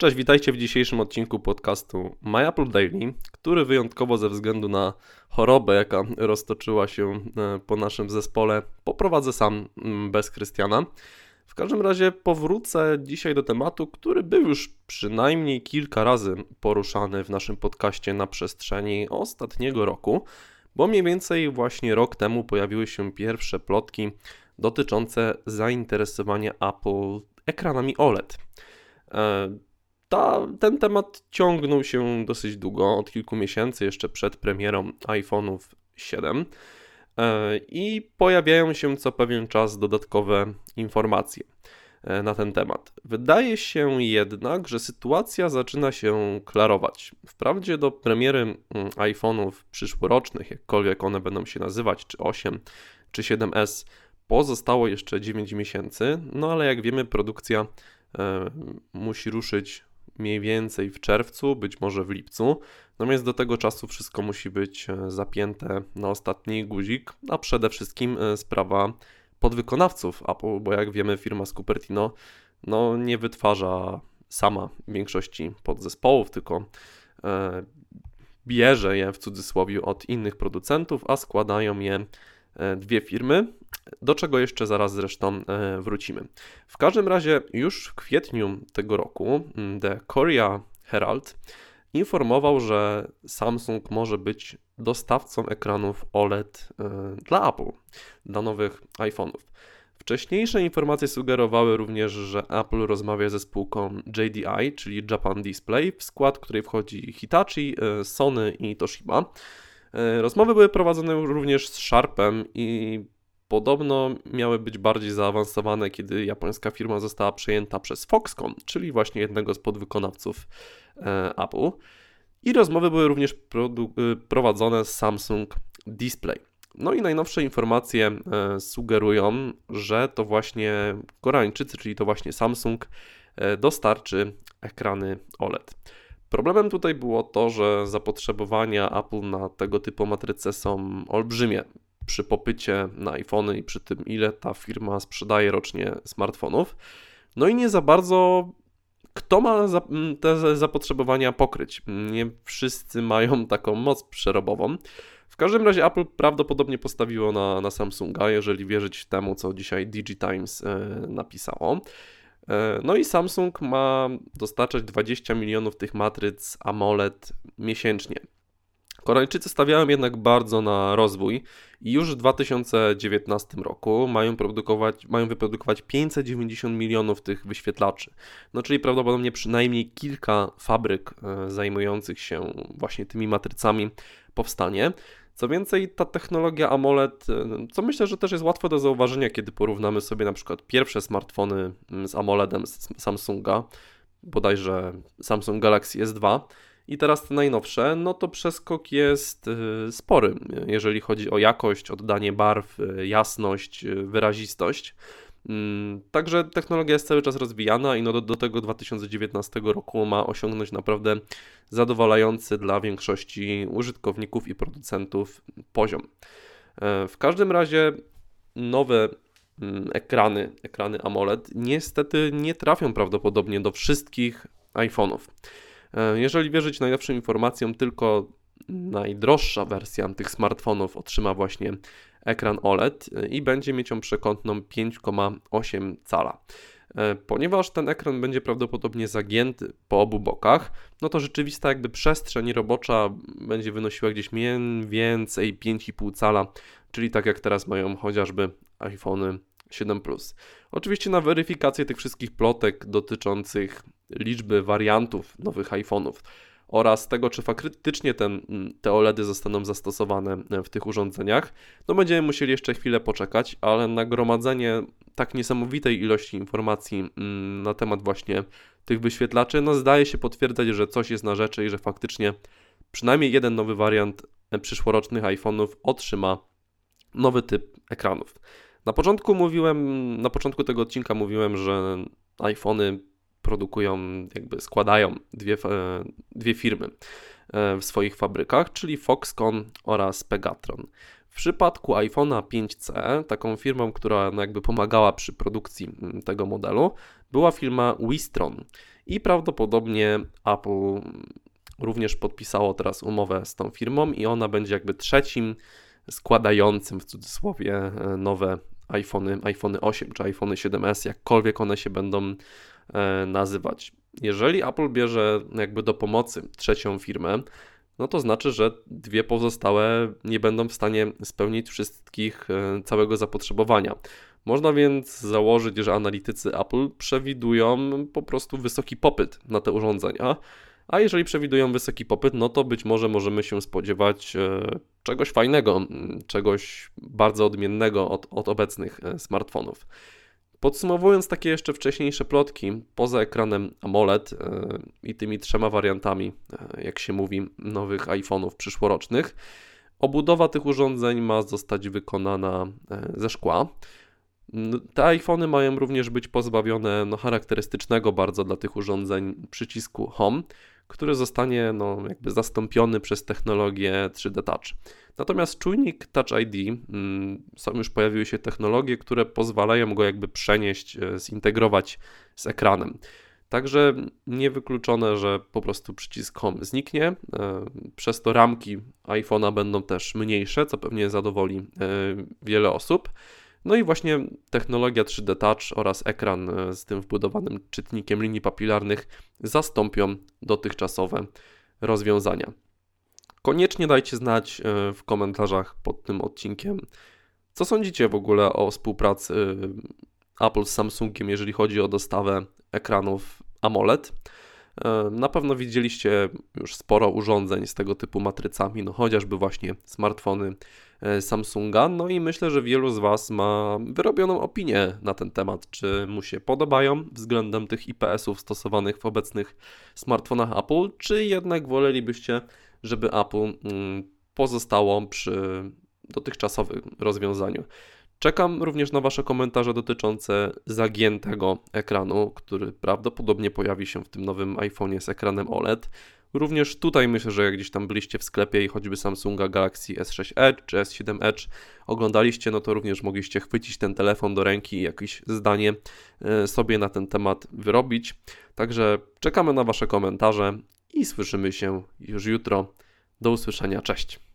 Cześć, witajcie w dzisiejszym odcinku podcastu My Apple Daily, który wyjątkowo ze względu na chorobę, jaka roztoczyła się e, po naszym zespole, poprowadzę sam mm, bez Krystiana. W każdym razie powrócę dzisiaj do tematu, który był już przynajmniej kilka razy poruszany w naszym podcaście na przestrzeni ostatniego roku, bo mniej więcej właśnie rok temu pojawiły się pierwsze plotki dotyczące zainteresowania Apple ekranami OLED. Ta, ten temat ciągnął się dosyć długo, od kilku miesięcy, jeszcze przed premierą iPhone'ów 7 e, i pojawiają się co pewien czas dodatkowe informacje e, na ten temat. Wydaje się jednak, że sytuacja zaczyna się klarować. Wprawdzie do premiery mm, iPhone'ów przyszłorocznych, jakkolwiek one będą się nazywać, czy 8, czy 7S, pozostało jeszcze 9 miesięcy, no ale jak wiemy, produkcja e, musi ruszyć mniej więcej w czerwcu, być może w lipcu. Natomiast do tego czasu wszystko musi być e, zapięte na ostatni guzik, a przede wszystkim e, sprawa podwykonawców Apple, bo jak wiemy firma z Cupertino no, nie wytwarza sama większości podzespołów, tylko e, bierze je w cudzysłowie od innych producentów, a składają je E, dwie firmy, do czego jeszcze zaraz zresztą e, wrócimy. W każdym razie już w kwietniu tego roku mm, The Korea Herald informował, że Samsung może być dostawcą ekranów OLED e, dla Apple, dla nowych iPhone'ów. Wcześniejsze informacje sugerowały również, że Apple rozmawia ze spółką JDI, czyli Japan Display, w skład której wchodzi Hitachi, Sony i Toshiba. E, rozmowy były prowadzone również z Sharpem i podobno miały być bardziej zaawansowane, kiedy japońska firma została przejęta przez Foxconn, czyli właśnie jednego z podwykonawców e, Apple. I rozmowy były również e, prowadzone z Samsung Display. No i najnowsze informacje sugerują, że to właśnie Koreańczycy, czyli to właśnie Samsung, dostarczy ekrany OLED. Problemem tutaj było to, że zapotrzebowania Apple na tego typu matryce są olbrzymie przy popycie na iPhony i przy tym, ile ta firma sprzedaje rocznie smartfonów. No i nie za bardzo kto ma te zapotrzebowania pokryć. Nie wszyscy mają taką moc przerobową. W każdym razie Apple prawdopodobnie postawiło na, na Samsunga, jeżeli wierzyć temu, co dzisiaj DigiTimes e, napisało. E, no i Samsung ma dostarczać 20 milionów tych matryc AMOLED miesięcznie. Koreańczycy stawiają jednak bardzo na rozwój i już w 2019 roku mają, produkować, mają wyprodukować 590 milionów tych wyświetlaczy. No czyli prawdopodobnie przynajmniej kilka fabryk e, zajmujących się właśnie tymi matrycami powstanie. Co więcej, ta technologia AMOLED, y, co myślę, że też jest łatwe do zauważenia, kiedy porównamy sobie na przykład pierwsze smartfony mm, z AMOLEDem z Samsunga, bodajże Samsung Galaxy S2 i teraz te najnowsze, no to przeskok jest y, spory, jeżeli chodzi o jakość, oddanie barw, y, jasność, wyrazistość. Mm, także technologia jest cały czas rozwijana i no do, do tego 2019 roku ma osiągnąć naprawdę zadowalający dla większości użytkowników i producentów poziom. E, w każdym razie nowe mm, ekrany, ekrany AMOLED niestety nie trafią prawdopodobnie do wszystkich iPhone'ów. E, jeżeli wierzyć najnowszym informacjom, tylko najdroższa wersja tych smartfonów otrzyma właśnie ekran OLED y, i będzie mieć ją przekątną 5,8 cala. E, ponieważ ten ekran będzie prawdopodobnie zagięty po obu bokach, no to rzeczywista jakby przestrzeń robocza będzie wynosiła gdzieś mniej więcej 5,5 cala, czyli tak jak teraz mają chociażby iPhony 7 Plus. Oczywiście na weryfikację tych wszystkich plotek dotyczących liczby wariantów nowych iPhone'ów oraz tego, czy faktycznie ten, mm, te OLEDy zostaną zastosowane e, w tych urządzeniach, no będziemy musieli jeszcze chwilę poczekać, ale nagromadzenie tak niesamowitej ilości informacji mm, na temat właśnie tych wyświetlaczy, no zdaje się potwierdzać, że coś jest na rzeczy i że faktycznie przynajmniej jeden nowy wariant e, przyszłorocznych iPhone'ów otrzyma nowy typ ekranów. Na początku mówiłem, na początku tego odcinka mówiłem, że iPhony produkują, jakby składają dwie, dwie firmy e, w swoich fabrykach, czyli Foxconn oraz Pegatron. W przypadku iPhone'a 5C, taką firmą, która no jakby pomagała przy produkcji tego modelu, była firma Wistron. i prawdopodobnie Apple również podpisało teraz umowę z tą firmą i ona będzie jakby trzecim składającym w cudzysłowie e, nowe iPhony, iPhone 8 czy iPhone 7s, jakkolwiek one się będą e, nazywać. Jeżeli Apple bierze jakby do pomocy trzecią firmę, no to znaczy, że dwie pozostałe nie będą w stanie spełnić wszystkich e, całego zapotrzebowania. Można więc założyć, że analitycy Apple przewidują po prostu wysoki popyt na te urządzenia. A jeżeli przewidują wysoki popyt, no to być może możemy się spodziewać e, czegoś fajnego, czegoś bardzo odmiennego od, od obecnych e, smartfonów. Podsumowując takie jeszcze wcześniejsze plotki, poza ekranem AMOLED i tymi trzema wariantami, jak się mówi, nowych iPhone'ów przyszłorocznych, obudowa tych urządzeń ma zostać wykonana ze szkła. Te iPhony mają również być pozbawione no, charakterystycznego bardzo dla tych urządzeń przycisku Home, który zostanie no, jakby zastąpiony przez technologię 3D Touch. Natomiast czujnik Touch ID, mm, są już pojawiły się technologie, które pozwalają go jakby przenieść, e, zintegrować z ekranem. Także niewykluczone, że po prostu przycisk Home zniknie. E, przez to ramki iPhone'a będą też mniejsze, co pewnie zadowoli e, wiele osób. No i właśnie technologia 3D Touch oraz ekran e, z tym wbudowanym czytnikiem linii papilarnych zastąpią dotychczasowe rozwiązania. Koniecznie dajcie znać e, w komentarzach pod tym odcinkiem, co sądzicie w ogóle o współpracy e, Apple z Samsungiem, jeżeli chodzi o dostawę ekranów AMOLED. Na pewno widzieliście już sporo urządzeń z tego typu matrycami, no chociażby właśnie smartfony E, Samsunga. No i myślę, że wielu z Was ma wyrobioną opinię na ten temat, czy mu się podobają względem tych IPS-ów stosowanych w obecnych smartfonach Apple, czy jednak wolelibyście, żeby Apple mm, pozostało przy dotychczasowym rozwiązaniu. Czekam również na Wasze komentarze dotyczące zagiętego ekranu, który prawdopodobnie pojawi się w tym nowym iPhone'ie z ekranem OLED. Również tutaj myślę, że jak gdzieś tam byliście w sklepie i choćby Samsunga Galaxy S6 Edge czy S7 Edge oglądaliście, no to również mogliście chwycić ten telefon do ręki i jakieś zdanie e, sobie na ten temat wyrobić. Także czekamy na Wasze komentarze i słyszymy się już jutro. Do usłyszenia, cześć.